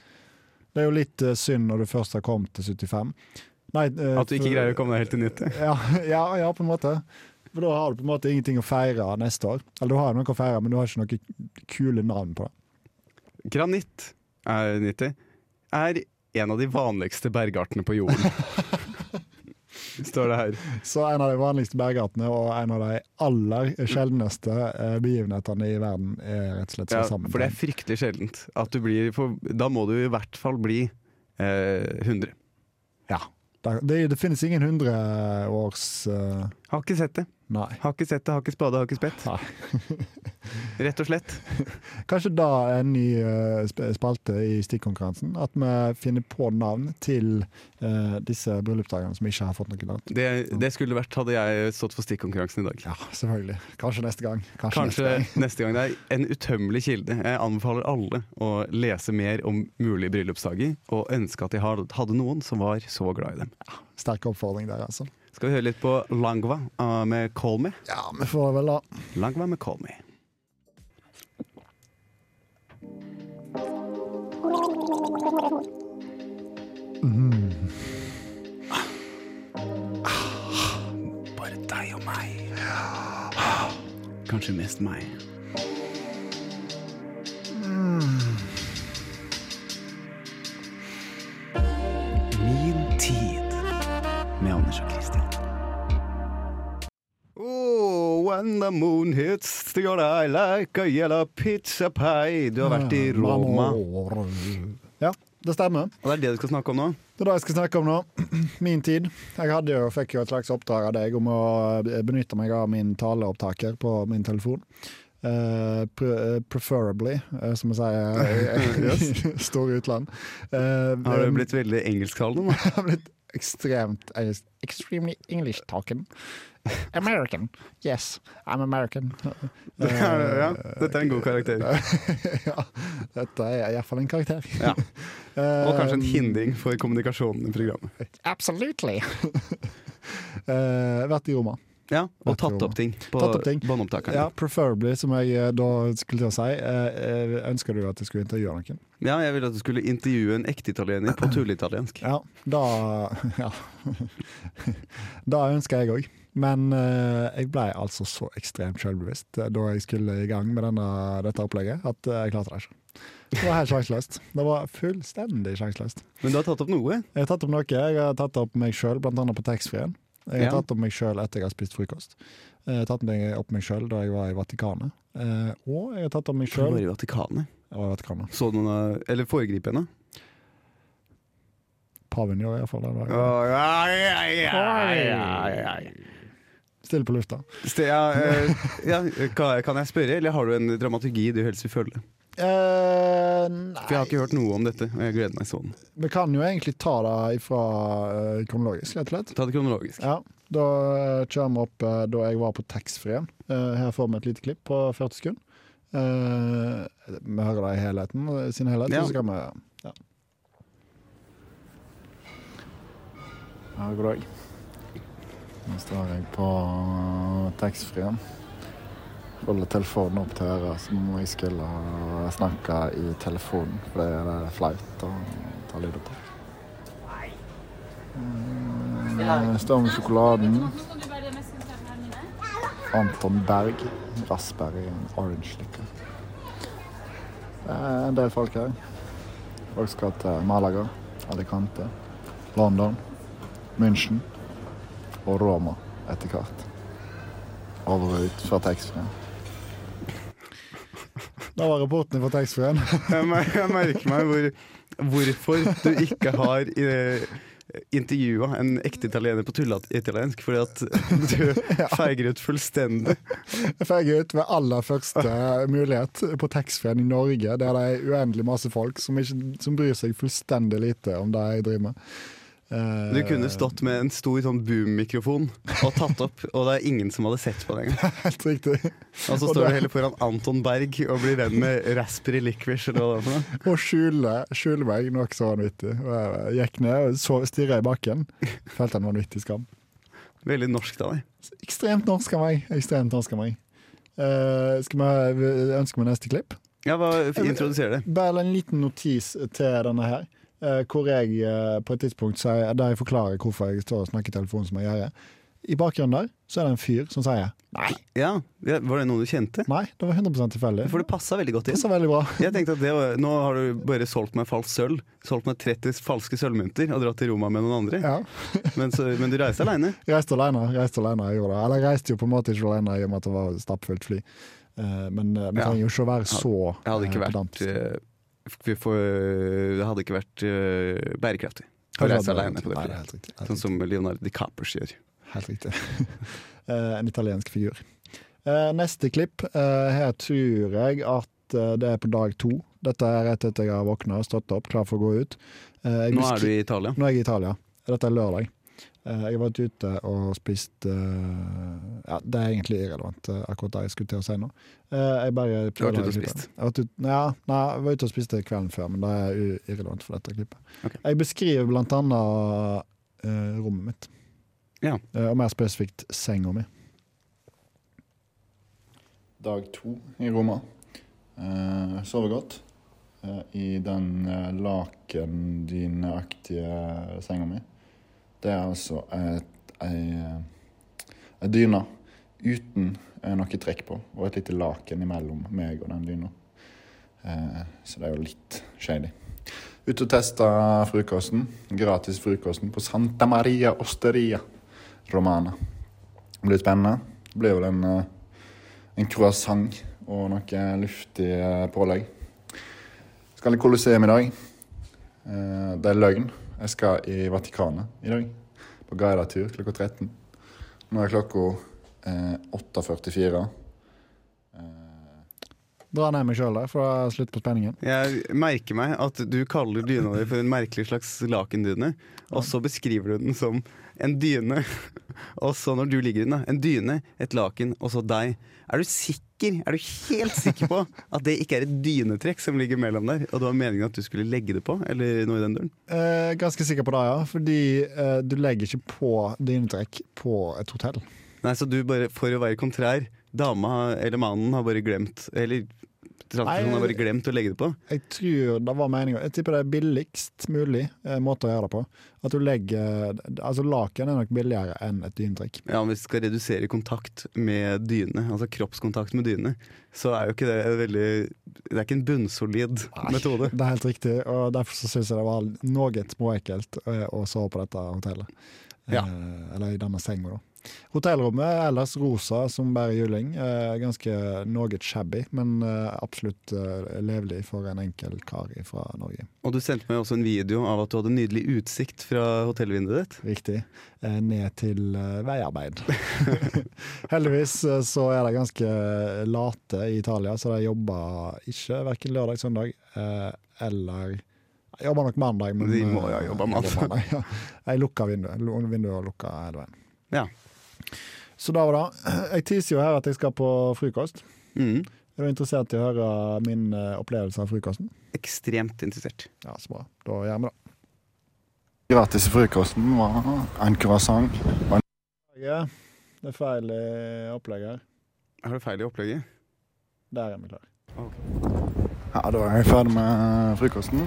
S2: Det er jo litt eh, synd når du først har kommet til 75. Nei, eh,
S1: At du ikke greier å komme deg helt til 90.
S2: Ja, ja, ja, på en måte. For da har du på en måte ingenting å feire neste år. Eller du har noe å feire, men du har ikke noe kule navn på det.
S1: Granitt er 90. Er en av de vanligste bergartene på jorden. Står det her.
S2: Så en av de vanligste bergartene og en av de aller sjeldneste eh, begivenhetene i verden er rett og slett
S1: Ja,
S2: sammen.
S1: for det er fryktelig sjeldent. At du blir, for da må du i hvert fall bli eh, 100.
S2: Ja. Det, det, det finnes ingen hundreårs uh,
S1: Har ikke sett det.
S2: Nei.
S1: Har ikke sett det, har ikke spade, har ikke spett. Rett og slett.
S2: Kanskje da en ny eh, spalte i stikkonkurransen. At vi finner på navn til eh, disse bryllupsdagene som ikke har fått noe navn.
S1: Det, det skulle vært hadde jeg stått for stikkonkurransen i dag.
S2: Ja, selvfølgelig. Kanskje neste gang. Kanskje,
S1: Kanskje
S2: neste gang.
S1: neste gang. Det er en utømmelig kilde. Jeg anbefaler alle å lese mer om mulige bryllupsdager, og ønske at de hadde noen som var så glad i dem.
S2: Sterk oppfordring der, altså.
S1: Skal vi høre litt på Langva uh, med Call Me?
S2: Ja, vi får vel da
S1: Langva med Call Me. Bare deg og meg. Kanskje mest meg. Min when the moon hits the eye like a yellow pizza pie. Du har vært i Roma.
S2: Ja, det stemmer.
S1: Og det er det du skal snakke om nå?
S2: Det er det jeg skal snakke om nå. Min tid. Jeg hadde jo, fikk jo et slags oppdrag av deg om å benytte meg av min taleopptaker på min telefon. Uh, pre preferably, uh, som vi sier i store utland. Uh,
S1: Har du blitt veldig engelsktalende nå?
S2: Ekstremt engelsk. Extremely English talking. American. Yes, I'm American.
S1: ja, dette er en god karakter.
S2: ja, dette er iallfall en karakter.
S1: Ja. Og kanskje en
S2: Eh,
S1: hindring for kommunikasjonen i programmet.
S2: Absolutely. Eh, vært i Roma.
S1: Ja, Og tatt opp ting på båndopptakeren.
S2: Ja, preferably, som jeg eh, da skulle til å si. Eh, eh, ønsker du at jeg skulle intervjue noen?
S1: Ja, jeg ville at du skulle intervjue en ekte italiener på tulleitaliensk.
S2: Ja, da Ja. da ønsker jeg òg. Men eh, jeg ble altså så ekstremt selvbevisst da jeg skulle i gang med denne, dette opplegget, at jeg klarte det ikke. Det var helt sjanseløst. Det var fullstendig sjanseløst.
S1: Men du har tatt opp noe?
S2: Jeg har tatt opp noe. Jeg har tatt opp meg sjøl, blant annet på taxfree-en. Jeg har
S1: Ja.
S2: tatt opp meg sjøl etter jeg har spist frokost. Jeg har tatt meg opp meg sjøl da jeg var i Vatikanet. Eh, og jeg har tatt opp meg
S1: Du var i Vatikanet.
S2: Jeg var i Vatikanet.
S1: Så du noen Eller foregrip henne?
S2: Paven gjorde iallfall det. da.
S1: ja, ja, ja, ja, ja.
S2: Stille på lufta.
S1: Ja, eh, ja, kan jeg spørre, eller har du en dramaturgi du helst vil følge?
S2: Uh, nei
S1: For jeg har ikke hørt noe om dette, og jeg gleder meg sånn.
S2: Vi kan jo egentlig ta det fra uh, kronologisk, rett og slett.
S1: Ta det kronologisk.
S2: Ja, Da uh, kjører vi opp eh, da jeg var på taxfree-en. Eh, her får vi et lite klipp på 40 sekunder. Eh, vi hører det i helheten, sin helhet.
S1: Ja.
S2: Så skal vi ja. ja, god dag. Nå står jeg på taxfree-en. Holder telefonen opp til øret som om jeg skulle snakke i telefonen, for det er flaut å ta lyd på. Mm, Står med sjokoladen. Anton Berg. Raspberry and orange liquor. Det er en del folk her. Folk skal til Malaga, Alicante, London, München og Roma etter hvert. Over og ut fra taxfree. Det var rapporten fra taxfree-en.
S1: Jeg, jeg merker meg hvor, hvorfor du ikke har eh, intervjua en ekte italiener på tulleitaliensk, fordi at du feiger ut fullstendig.
S2: Jeg feiger ut ved aller første mulighet på taxfree-en i Norge, der det er uendelig masse folk som, ikke, som bryr seg fullstendig lite om det jeg driver med. Eh,
S1: Du kunne stått med en stor sånn boom-mikrofon og tatt opp, og det er ingen som hadde sett på det engang.
S2: Helt riktig.
S1: Og så
S2: Og
S1: står
S2: da-
S1: du heller foran Anton Berg og blir venn med Raspberry Licorice eller hva det er for noe.
S2: Og skjule, skjule meg noe så vanvittig. Og jeg gikk ned og stirra i bakken. Følte en vanvittig skam.
S1: Veldig norsk av deg.
S2: Ekstremt norsk av meg. Ekstremt norsk av meg. Uh, skal vi ønske meg neste klipp?
S1: Ja, hva, Introduser det.
S2: Bare en liten notis til denne her. Eh, hvor jeg eh, på et tidspunkt sier, der jeg forklarer hvorfor jeg står og snakker i telefonen som jeg gjør. I bakgrunnen der så er det en fyr som sier nei.
S1: Ja, Var det noen du kjente?
S2: Nei, det var 100% tilfeldig.
S1: For det passa veldig godt inn.
S2: passer veldig bra.
S1: Jeg tenkte at det var, Nå har du bare solgt meg falskt sølv. Solgt meg 30 falske sølvmynter og dratt til Roma med noen andre.
S2: Ja.
S1: Men, så, men du reiste aleine.
S2: Reiste alene. Reiste alene jeg gjorde det. Eller jeg reiste jo på en måte ikke alene i og med at det var stappfullt fly. Eh, men vi trenger jo ikke å være så
S1: Jeg hadde ikke vært
S2: pedant.
S1: eh, vi får, Det hadde ikke vært uh, bærekraftig å reise alene på det flyet. Sånn som Leonardo DiCapers gjør.
S2: Helt riktig. Eh, en italiensk figur. Neste klipp. her tror jeg at det er på dag to. Dette er rett etter jeg har våkna stått opp, klar for å gå ut.
S1: Nå er du i Italia.
S2: Nå er jeg i Italia. Dette er lørdag. Eh, jeg har vært ute og spist eh, Ja, det er egentlig irrelevant, eh, akkurat det jeg skulle til å si nå. Eh, jeg bare
S1: Du har vært ute og spist?
S2: Ut, ja, nei, jeg var ute og spiste kvelden før, men det er irrelevant for dette klippet.
S1: Okay.
S2: Jeg beskriver blant annet uh, rommet mitt.
S1: Ja.
S2: Uh, og mer spesifikt senga mi.
S3: Dag to i Roma. Uh, sover godt eh, i den lakendyneaktige senga mi. Det er altså ei, eh, dyne uten eh, noe trekk på, og et lite laken imellom meg og den dyna. Eh, så det er jo litt shady. Ute og testa frokosten. Gratis frokosten på Santa Maria Osteria Romana. Det blir spennende. Det blir vel en en croissant og noe luftig pålegg. Skal i Colosseum i dag. Eh, Det er løgn. Jeg skal i Vatikanet i dag. På guidetur klokka 13. Nå er klokka eh, 8.44. Eh,
S2: Dra ned meg sjøl der, for å slutte på spenningen.
S1: Jeg merker meg at du kaller dyna di for en merkelig slags lakendyne, og så beskriver du den som en dyne. Og så når du ligger i den, da. En dyne, et laken, og så deg. Er du sikker, er du helt sikker på at det ikke er et dynetrekk som ligger mellom der, og det var meningen at du skulle legge det på, eller noe i den duren?
S2: Eh, ganske sikker på det, ja. Fordi eh, du legger ikke på dynetrekk på et hotell.
S1: Nei, så du bare, for å være kontrær, dama eller mannen har bare glemt, eller transpersonen har bare glemt å legge det på.
S2: Jeg tror det var meningen Jeg tipper det er billigst mulig eh, måte å gjøre det på. At du legger Altså Laken er nok billigere enn et dynetrekk.
S1: Ja, hvis du skal redusere kontakt med dyne, altså kroppskontakt med dyne, så er jo ikke det veldig Det er ikke en bunnsolid metode.
S2: Det er helt riktig, og derfor så syns jeg det var noe småekkelt eh, å sove på dette hotellet.
S1: Ja.
S2: Eh, eller i denne senga, da. Hotellrommet er ellers rosa som bare juling. Eh, ganske noe shabby, men eh, absolutt eh, levelig for en enkel kar fra Norge.
S1: Og du sendte meg også en video av at du hadde nydelig utsikt fra hotellvinduet ditt.
S2: Riktig. Ned til veiarbeid. Heldigvis så er de ganske late i Italia, så de jobber ikke verken lørdag, søndag eller jeg jobber nok mandag, men
S1: De må jo jobbe mandag.
S2: Jeg lukker vinduet. Vinduet og lukker hele veien.
S1: Ja.
S2: Så da var det. Jeg teaser jo her at jeg skal på frokost.
S1: Mm.
S2: Er du interessert i å høre min eh, opplevelse av frokosten?
S1: Ekstremt interessert.
S2: Ja, så bra. Da gjør vi det.
S3: gratis i frokosten var en croissant.
S2: Ja, Det er feil i opplegget her.
S1: Har du feil i opplegget?
S2: Der er vi klare.
S3: Ja, da er jeg ferdig med frokosten.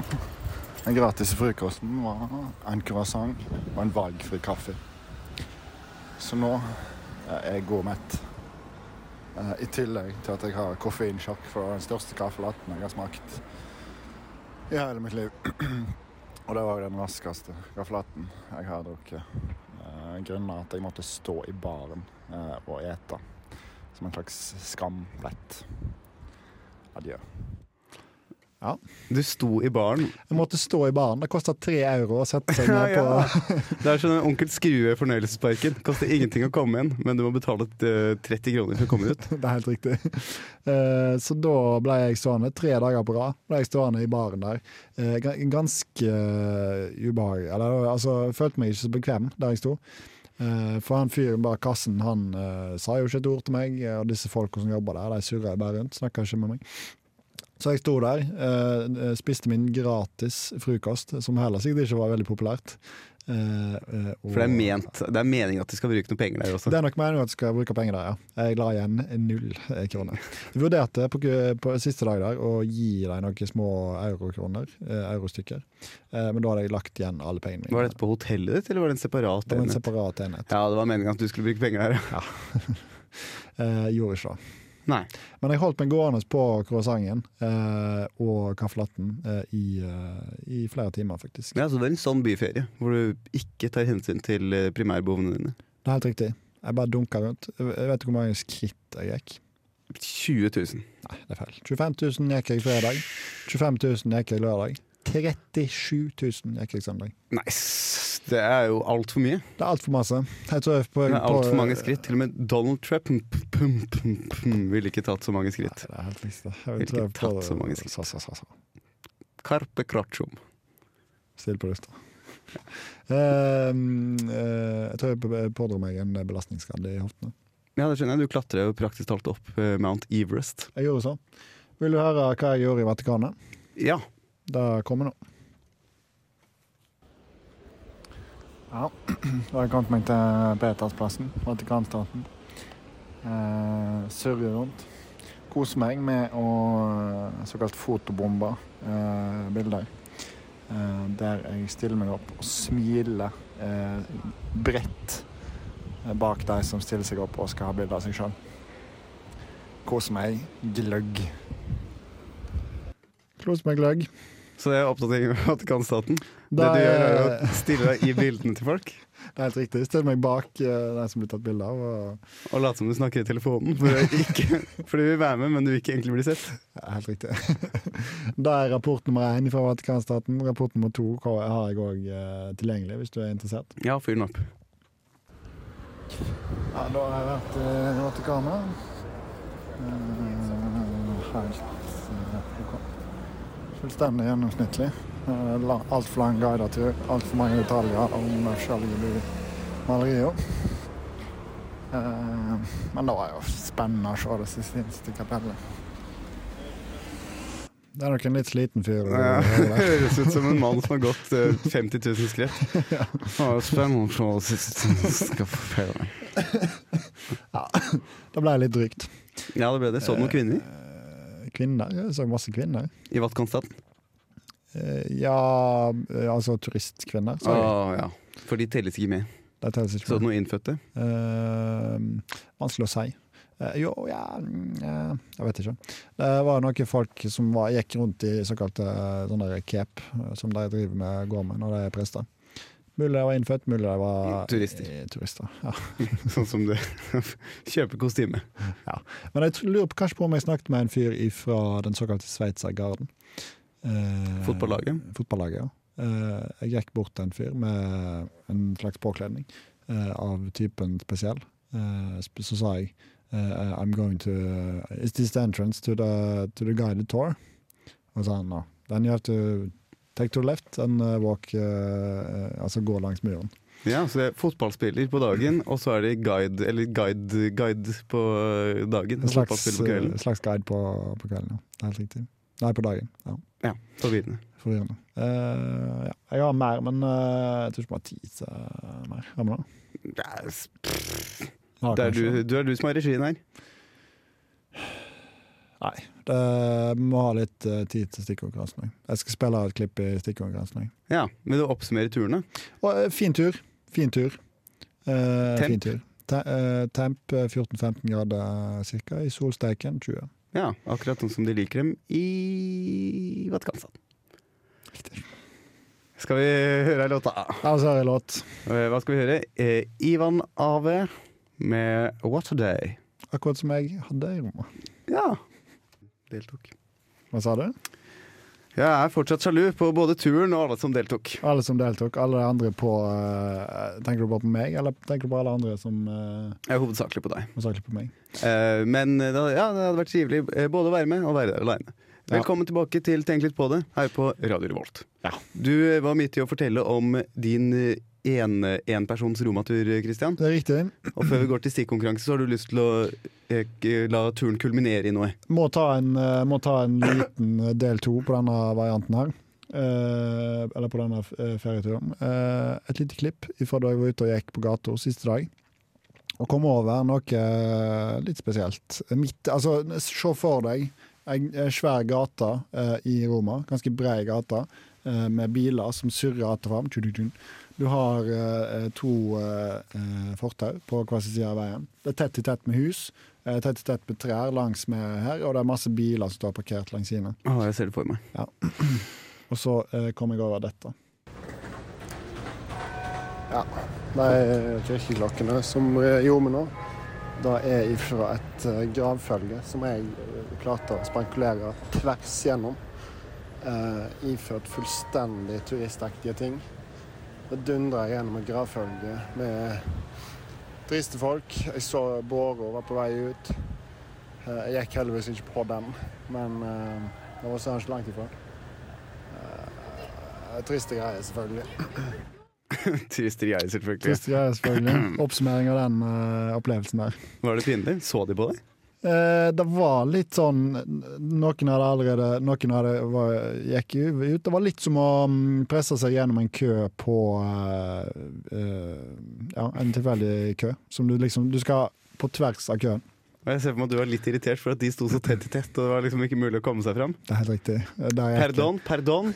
S3: Den gratis frokosten var en croissant og en valgfri kaffe. Så nå jeg går mett. Eh, I tillegg til at jeg har koffeinsjokk fra den største kaffelatten jeg har smakt i hele mitt liv. Og det var den raskeste kaffelatten jeg har drukket. Grunnet Grunnen er at jeg måtte stå i baren eh, og ete. Som en slags skamplett. Adjø.
S2: Ja.
S1: Du sto i baren.
S2: Jeg måtte stå i baren. Det kosta tre euro å sette seg ned på
S1: Ja. Det er sånn en Onkel Skrue fornøyelsesparken. Koster ingenting å komme inn, men du må betale eh, 30 kroner for å komme ut.
S2: Det er helt riktig. Eh, så da ble jeg stående tre dager på rad. Ble jeg stående i baren der. Eh, ganske ubehagelig. Altså, jeg følte meg ikke så bekvem der jeg sto. Eh, for han fyren bak kassen han eh, sa jo ikke et ord til meg, og disse folka som jobber der, de surra bare rundt. Snakka ikke med meg. Så jeg sto der, eh, spiste min gratis frokost, som heller sikkert ikke var veldig populært. Eh, eh, og-
S1: For det er, ment, det er meningen at de skal bruke noe penger der også.
S2: det er nok meningen at de skal bruke penger der, ja. Jeg la igjen null eh, kroner. Jeg vurderte på, på siste dag der å gi deg noen små eurokroner, eh, eurostykker, eh, men da hadde jeg lagt igjen alle pengene mine.
S1: Var dette på hotellet ditt, eller var det en separat enhet?
S2: Det var en separat enhet.
S1: Ja, det var meningen at du skulle bruke penger der. ja.
S2: Eh, gjorde ikke det.
S1: Nei.
S2: Men jeg holdt meg gående på croissanten eh, og kaffelatten eh, i, eh, i flere timer, faktisk.
S1: Ja, så det er en sånn byferie, hvor du ikke tar hensyn til eh, primærbehovene dine.
S2: Det er helt riktig. Jeg bare dunka rundt. Jeg vet ikke hvor mange skritt jeg gikk.
S1: 20 000.
S2: Nei, det er feil. 25 000 gikk jeg fredag. 25 000 gikk jeg lørdag. 37 000 gikk jeg søndag.
S1: Det er jo altfor mye.
S2: Det er altfor masse. Jeg tror jeg på,
S1: Det er altfor mange skritt. Til og med Donald Trump pum, pum, pum, ville ikke tatt så mange
S2: Nei,
S1: skritt.
S2: det er helt riktig. Jeg
S1: Ville ikke tatt så mange skritt.
S2: Sa, sa, sa.
S1: Carpe crotchum.
S2: Still på lufta. Eh, jeg tror jeg pådro meg en belastningsskade i hoftene.
S1: Ja, det skjønner jeg. Du klatrer jo praktisk talt opp eh, Mount Everest.
S2: Jeg gjorde så. Vil du høre hva jeg gjorde i Vatikanet?
S1: Ja.
S2: Det kommer nå. Ja, da har jeg kommet meg til Petersplassen, Vatikanstaten. Eh, surrer rundt. Koser meg med å eh, såkalt fotobombe eh, bilder. Eh, der jeg stiller meg opp og smiler eh, bredt eh, bak de som stiller seg opp og skal ha bilde av seg sjøl. Koser meg gløgg. Koser meg gløgg.
S1: Så det er oppdatering av Vatikanstaten. Det
S2: det
S1: du gjør, er å stille deg i bildene til folk
S2: Det er helt riktig. Stille meg bak uh, den som blir tatt bilde av. Og,
S1: og late som du snakker i telefonen. For, ikke, for du vil være med, men du vil ikke egentlig bli sett.
S2: ja, helt riktig. da er rapport nummer én fra Vatikanstaten. Rapport nummer to har jeg òg tilgjengelig, hvis du er interessert.
S1: Ja, fyr den opp.
S2: Ja, da har jeg vært i Vatikanet. Uh, helt uh, Fullstendig gjennomsnittlig. Uh, Altfor lang guidetur, altfor mange detaljer om forskjellige malerier. Uh, men det var jo spennende å se det siste kapellet. Det er nok en litt sliten fyr.
S1: Ja. Høres ut som en mann som har gått eh, 50 000 skritt. Ja. Spennende å se det.
S2: Ja, da ble jeg litt drygt.
S1: Ja, det ble det. Så du noen kvinner
S2: Eh, Kvinner? Jeg så masse kvinner.
S1: i Vatikanstaten?
S2: Eh, Ja, eh, altså turistkvinner. Så jeg.
S1: Ja. For de telles ikke med.
S2: De telles ikke
S1: Så
S2: med.
S1: Så noen innfødte?
S2: Eh, vanskelig å si. Eh, jo, ja, eh, Jeg vet ikke. Det var noen folk som var, gikk rundt i såkalte eh, sånne cape, som de driver med går med når de er prester. Mulig de var innfødt, mulig de var
S1: Turister.
S2: eh, turister. Ja.
S1: Sånn som du kjøper kostyme.
S2: Men jeg lurer på, kanskje på om jeg snakket med en fyr fra den såkalte Sveitsergarden. Eh,
S1: Fotballaget?
S2: Fotballaget, ja. Eh, jeg gikk bort til en fyr med en slags påkledning eh, av typen spesiell. Eh, så sa jeg eh, I'm going to Is this the entrance to the, to the guided tour? Og sa han no. Then you have to take to left and uh, walk eh, Altså gå langs muren.
S1: Ja, så det er fotballspiller på dagen, og så er det guide, eller guide, guide på eh, dagen.
S2: En slags,
S1: på
S2: eh, slags guide på, på kvelden, ja. Det helt riktig. Nei, på dagen. Ja.
S1: Ja, forvirrende.
S2: Forvirrende. Uh, ja. Jeg har mer, men uh, jeg tror ikke vi har tid til eh, mer. Har vi det?
S1: Det er, du er du som har regien her.
S2: Nei. Det, vi må ha litt uh, tid til stikkonkurransen. Jeg skal spille et klipp i stikkonkurransen.
S1: Ja, Vil du oppsummere turene?
S2: Og, eh, fin tur. Fin tur. Uh,
S1: Temp?
S2: Fin tur. Te, uh, temp eh, 14-15 grader ca. I solsteiken 20.
S1: Ja, akkurat sånn som de liker dem i Vatkansan
S2: Riktig.
S1: Skal vi høre ei låt, da?
S2: Ja, så har jeg låt.
S1: Hva skal vi høre? Eh, Ivan Ave med 'What a Day'.
S2: Akkurat som jeg hadde i rommet.
S1: Ja. Deltok.
S2: Hva sa du?
S1: Jeg er fortsatt sjalu på både turen og alle som deltok.
S2: Alle som deltok, alle de andre på uh, Tenker du bare på meg, eller tenker du på alle andre som uh,
S1: Jeg er hovedsakelig på deg.
S2: hovedsakelig på meg?
S1: Uh, men det, ja, det hadde vært trivelig både å være med og være der aleine.
S2: Ja.
S1: Velkommen tilbake til Tenk litt på det her på Radio Revolt.
S2: Ja.
S1: Du var midt i å fortelle om din eh, en, persons romatur, Christian.
S2: Det er riktig.
S1: Og før vi går til stikkonkurranse, så har du lyst til å eh, la turen kulminere i noe.
S2: Må ta en, eh, må ta en liten eh, del to på denne varianten her. Eh, eller på denne eh, ferieturen. Eh, et lite klipp fra da jeg var ute og gikk på gata siste dag. Og kom over noe eh, litt spesielt. Midt, altså, se for deg en svær gate eh, i Roma. Ganske brei gate. eh, med biler som surrer att og fram. Du har eh, to eh, fortau på hver sin side av veien. Det er tett i tett med hus. eh, tett i tett med trær langs med her, og det er masse biler som står parkert langs sine.
S1: Oh, jeg ser det for meg.
S2: Og så eh, kom jeg over dette. Ja, er kirkeklokkene som gjorde meg nå, det er ifra et eh, gravfølge som jeg eh, klarte å spankulere tvers gjennom. Eh, iført fullstendig turistaktige ting. Det dundra gjennom et gravfølge med triste folk. Jeg så båra var på vei ut. Eh, jeg gikk heldigvis ikke på den, men eh, det var sånn ikke langt ifra. Eh, triste greier, selvfølgelig.
S1: Triste greier, selvfølgelig.
S2: Triste greier, selvfølgelig. Oppsummering av den opplevelsen der.
S1: Var det pinlig? Så de på deg?
S2: Eh, det var litt sånn Noen hadde allerede Noen hadde, var, gikk ut. Det var litt som å mm, presse seg gjennom en kø på uh, uh, Ja, en tilfeldig kø. Som du liksom Du skal på tvers av køen.
S1: Jeg ser for meg at du var litt irritert for at de sto så tett i tett, og det var liksom ikke mulig å komme seg fram.
S2: Det er helt riktig. Der gikk,
S1: Pardon, pardon,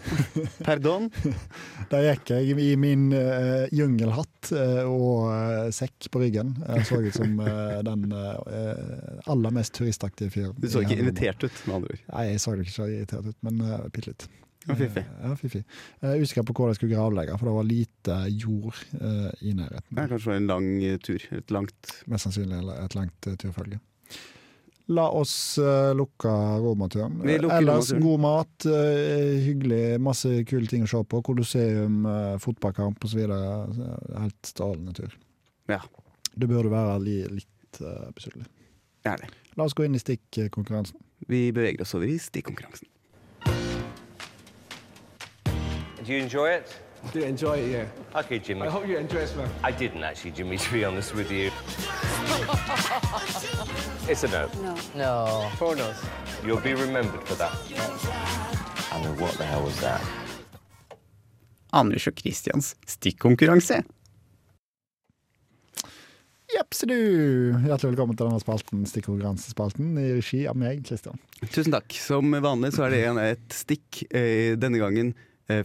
S1: pardon.
S2: der gikk jeg i min uh, jungelhatt uh, og uh, sekk på ryggen. Jeg så ut som den aller mest turistaktige fyren.
S1: Du så ikke invitert ut, med andre ord.
S2: Nei, jeg så ikke så irritert ut, men uh, bitte litt.
S1: Ja, fiffig.
S2: Ja, fiffig. Jeg husker på hvor jeg skulle gravlegge, for det var lite jord uh, i nærheten.
S1: Kanskje det var en lang tur. Et langt
S2: Mest sannsynlig et langt uh, turfølge. La oss uh, lukke romaturen. Ellers god mat, uh, hyggelig, masse kule ting å se på. Kolosseum, uh, fotballkamp osv. Helt strålende tur.
S1: Ja.
S2: Det burde være li, litt uh, besynderlig. La oss gå inn i stikkonkurransen.
S1: Vi beveger oss over i stikkonkurransen.
S4: Do you enjoy it?
S5: Do enjoy it, yeah.
S4: Okay, Jimmy.
S5: I hope you enjoy it, man.
S4: I didn't actually, Jimmy, to be honest with you. it's a no.
S6: No.
S5: Four no's.
S4: You'll be remembered for that. I mean, what the hell was that?
S1: Anders og Christians stikkonkurranse.
S2: Jepsedu! Hjertelig velkommen til denne spalten, stikkonkurransespalten, i regi av meg, Kristian.
S1: Tusen takk. Som vanlig så er det en, et stikk eh, denne gangen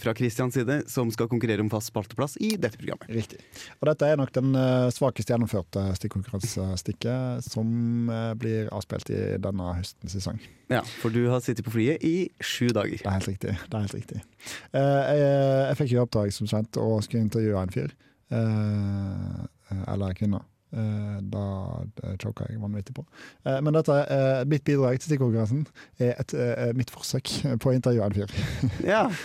S1: fra Christians side, som skal konkurrere om fast spalteplass i dette programmet.
S2: Riktig. Og dette er nok den svakeste svakest gjennomførte stikkonkurransestikket som eh, blir avspilt i denne høstens sesong.
S1: Ja, For du har sittet på flyet i sju dager.
S2: Det er helt riktig. Det er helt riktig. Eh, jeg, jeg fikk jo oppdrag som kjent å skulle intervjue en fyr. Eh, eller kvinne. Eh, da det choka jeg vanvittig på. Eh, men dette, eh, mitt bidrag til stikkonkurransen er et, eh, mitt forsøk på å intervjue en fyr.
S1: Ja,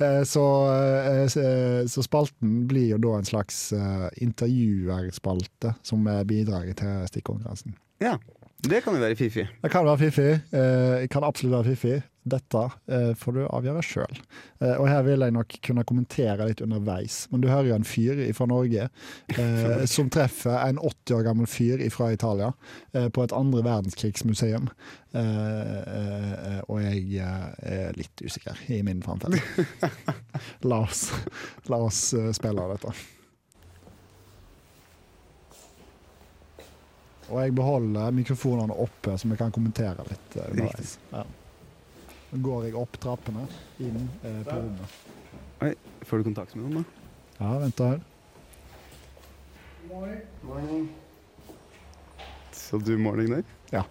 S2: Eh, Så, eh, så- spalten blir jo da en slags eh, intervjuerspalte som er bidraget til stikkonkurransen.
S1: ja. Det kan jo være fiffig.
S2: Det kan være fiffig. eh, kan absolutt være fiffig. Dette eh, får du avgjøre sjøl. Og her vil jeg nok kunne kommentere litt underveis. Men du hører jo en fyr fra Norge eh, som treffer en 80 år gammel fyr fra Italia eh, på et andre verdenskrigsmuseum. Eh, eh, og jeg eh, er litt usikker i min framferd. la oss, la oss eh, spille av dette. Og jeg beholder mikrofonene oppe, så vi kan kommentere litt. eh, underveis. Ja. Går jeg opp trappene inn eh, på rommet.
S1: Oi, Får du kontakt med noen, da?
S2: Ja, vent her.
S1: Så du morning der?
S2: Ja.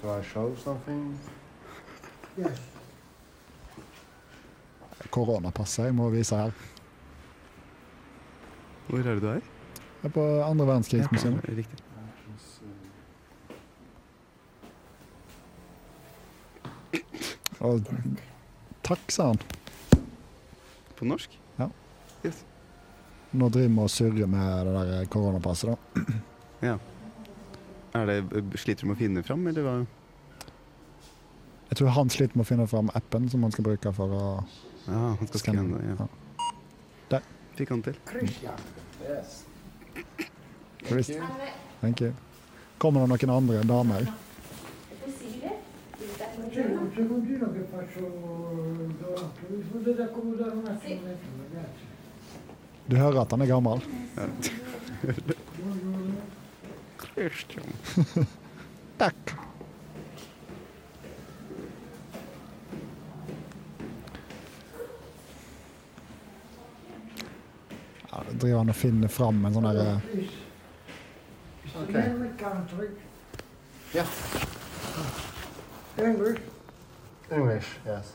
S3: Do I show something?
S2: Koronapasset jeg må vise her.
S1: Hvor er det du er?
S2: Jeg er på andre verdenskrigsmuseum.
S1: Riktig.
S2: Og takk, sa han.
S1: På norsk? Ja.
S2: Nå driver vi og surrer med det der koronapasset, da.
S1: Er det, sliter du med å finne fram, eller hva?
S2: Jeg tror han sliter med å finne fram appen som han skal bruke for å
S1: Ja, han skal
S2: Skanne.
S1: skanne det. Ja.
S2: Der.
S1: Fikk han til.
S2: Yes. Thank you. Kommer det noen andre damer?
S6: Che.
S2: Du hører at han er gammel? Takk. Ja, han og finner fram en sånn derre
S6: Please. Is
S3: Okay. Yeah.
S6: English?
S7: English, yes.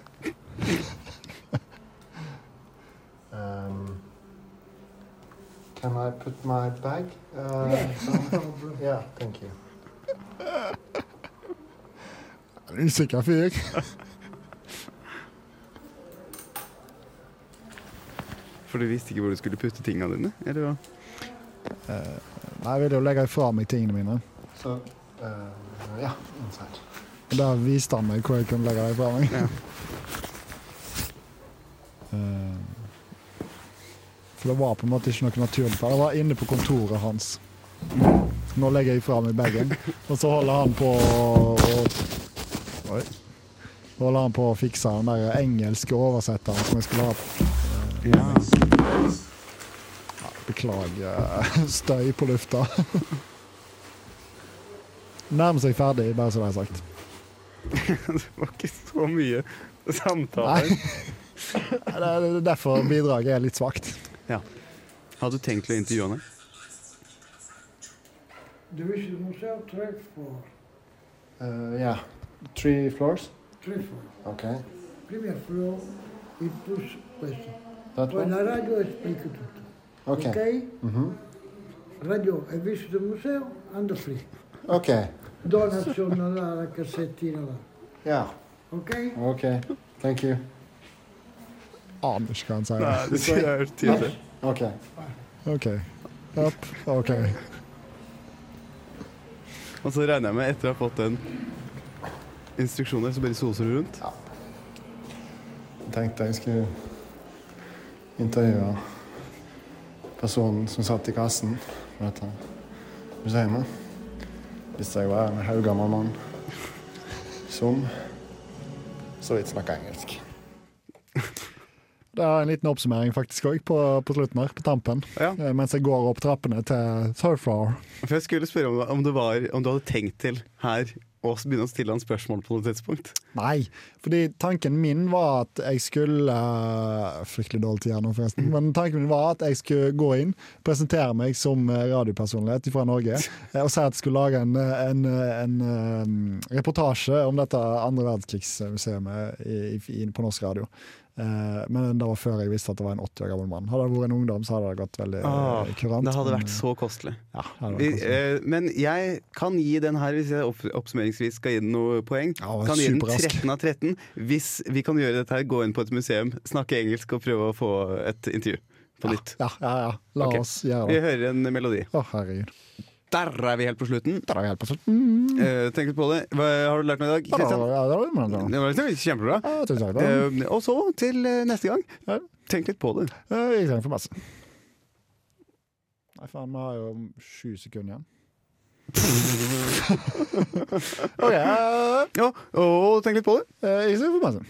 S7: um, can I put my bag? Uh,
S6: Yes, no.
S7: Yeah, thank you.
S2: Usikker fyr.
S1: For du visste ikke hvor du skulle putte tingene dine? Eller hva?
S2: Nei, jeg ville jo legge fra meg tingene mine.
S7: Så uh, ja. inside.
S2: Og der viste han meg hvor jeg kunne legge dem fra meg.
S1: Ja.
S2: uh, For det var på en måte ikke noe naturlig. for Det var inne på kontoret hans. Nå legger jeg fra meg bagen, og så holder han på å. Holder han på å fikse den der engelske oversetteren som jeg skulle ha.
S1: Ja.
S2: Beklager eh, støy på lufta. Nærmer seg ferdig, bare så det er sagt.
S1: Det var ikke så mye samtale.
S2: Nei. Det er derfor bidraget er litt svakt.
S1: Hadde du tenkt å intervjue henne?
S6: Division Museum, third floor.
S7: Uh, yeah, three floors.
S6: Three floor.
S7: Okay.
S6: Primo floor, il plus questo.
S7: That one?
S6: la radio esplico tutto.
S7: Okay.
S6: Ok?
S7: hmm
S6: Radio e visto il museo, ando free.
S7: Ok.
S6: Donation là, la cassettina là.
S7: Yeah.
S6: Ok?
S7: Ok, Thank you.
S2: Aner ikke hva han sier.
S1: Nei, det jeg tydelig.
S7: Okay.
S2: OK. Opp. OK.
S1: Og så regner jeg med, etter å ha fått den instruksjonen, så bare soser du rundt.
S7: Jeg tenkte jeg skulle intervjue personen som satt i kassen på dette museet. Hvis jeg var en haugammel mann som så vidt snakka engelsk.
S2: Det er en liten oppsummering faktisk også, på, på slutten her, på tampen.
S1: Ja.
S2: Eh, Mens jeg går opp trappene til third floor.
S1: For jeg skulle spørre om, om, du var, om du hadde tenkt til her å begynne å stille han spørsmål på noe tidspunkt.
S2: Nei, fordi tanken min var at jeg skulle eh, Fryktelig dårlig tid her nå, forresten. Men tanken min var at jeg skulle gå inn, presentere meg som eh, radiopersonlighet fra Norge, eh, og si at jeg skulle lage en, en, en, reportasje om dette andre verdenskrigsmuseet på norsk radio. Eh, men det var før jeg visste at det var en 80 år gammel mann. Hadde det vært en ungdom, så hadde det gått veldig
S1: Ah,
S2: eh, kurant.
S1: Det hadde
S2: men,
S1: vært så kostelig.
S2: ja, det vært kostelig.
S1: eh, men jeg kan gi den her, hvis jeg opp, oppsummeringsvis skal gi den noe poeng,
S2: Ja,
S1: kan gi den 13 av 13. Hvis vi kan gjøre dette her, gå inn på et museum, snakke engelsk og prøve å få et intervju på nytt.
S2: Ja, ja, ja. La
S1: okay.
S2: oss gjøre
S1: Vi hører en melodi.
S2: Å, herregud.
S1: Der er vi helt på slutten.
S2: Der er vi helt på slutten. Mm.
S1: Eh, tenk litt på det. Hva har du lært noe i dag? Kristian? Det var kjempebra.
S2: Takk. da.
S1: Eh, og så til eh, neste gang. Tenk litt på det.
S2: Ikke Jeg trenger for masse. Nei, faen, vi har jo sju sekunder igjen. OK. eh,
S1: Ja, og tenk litt på det.
S2: Jeg trenger for masse.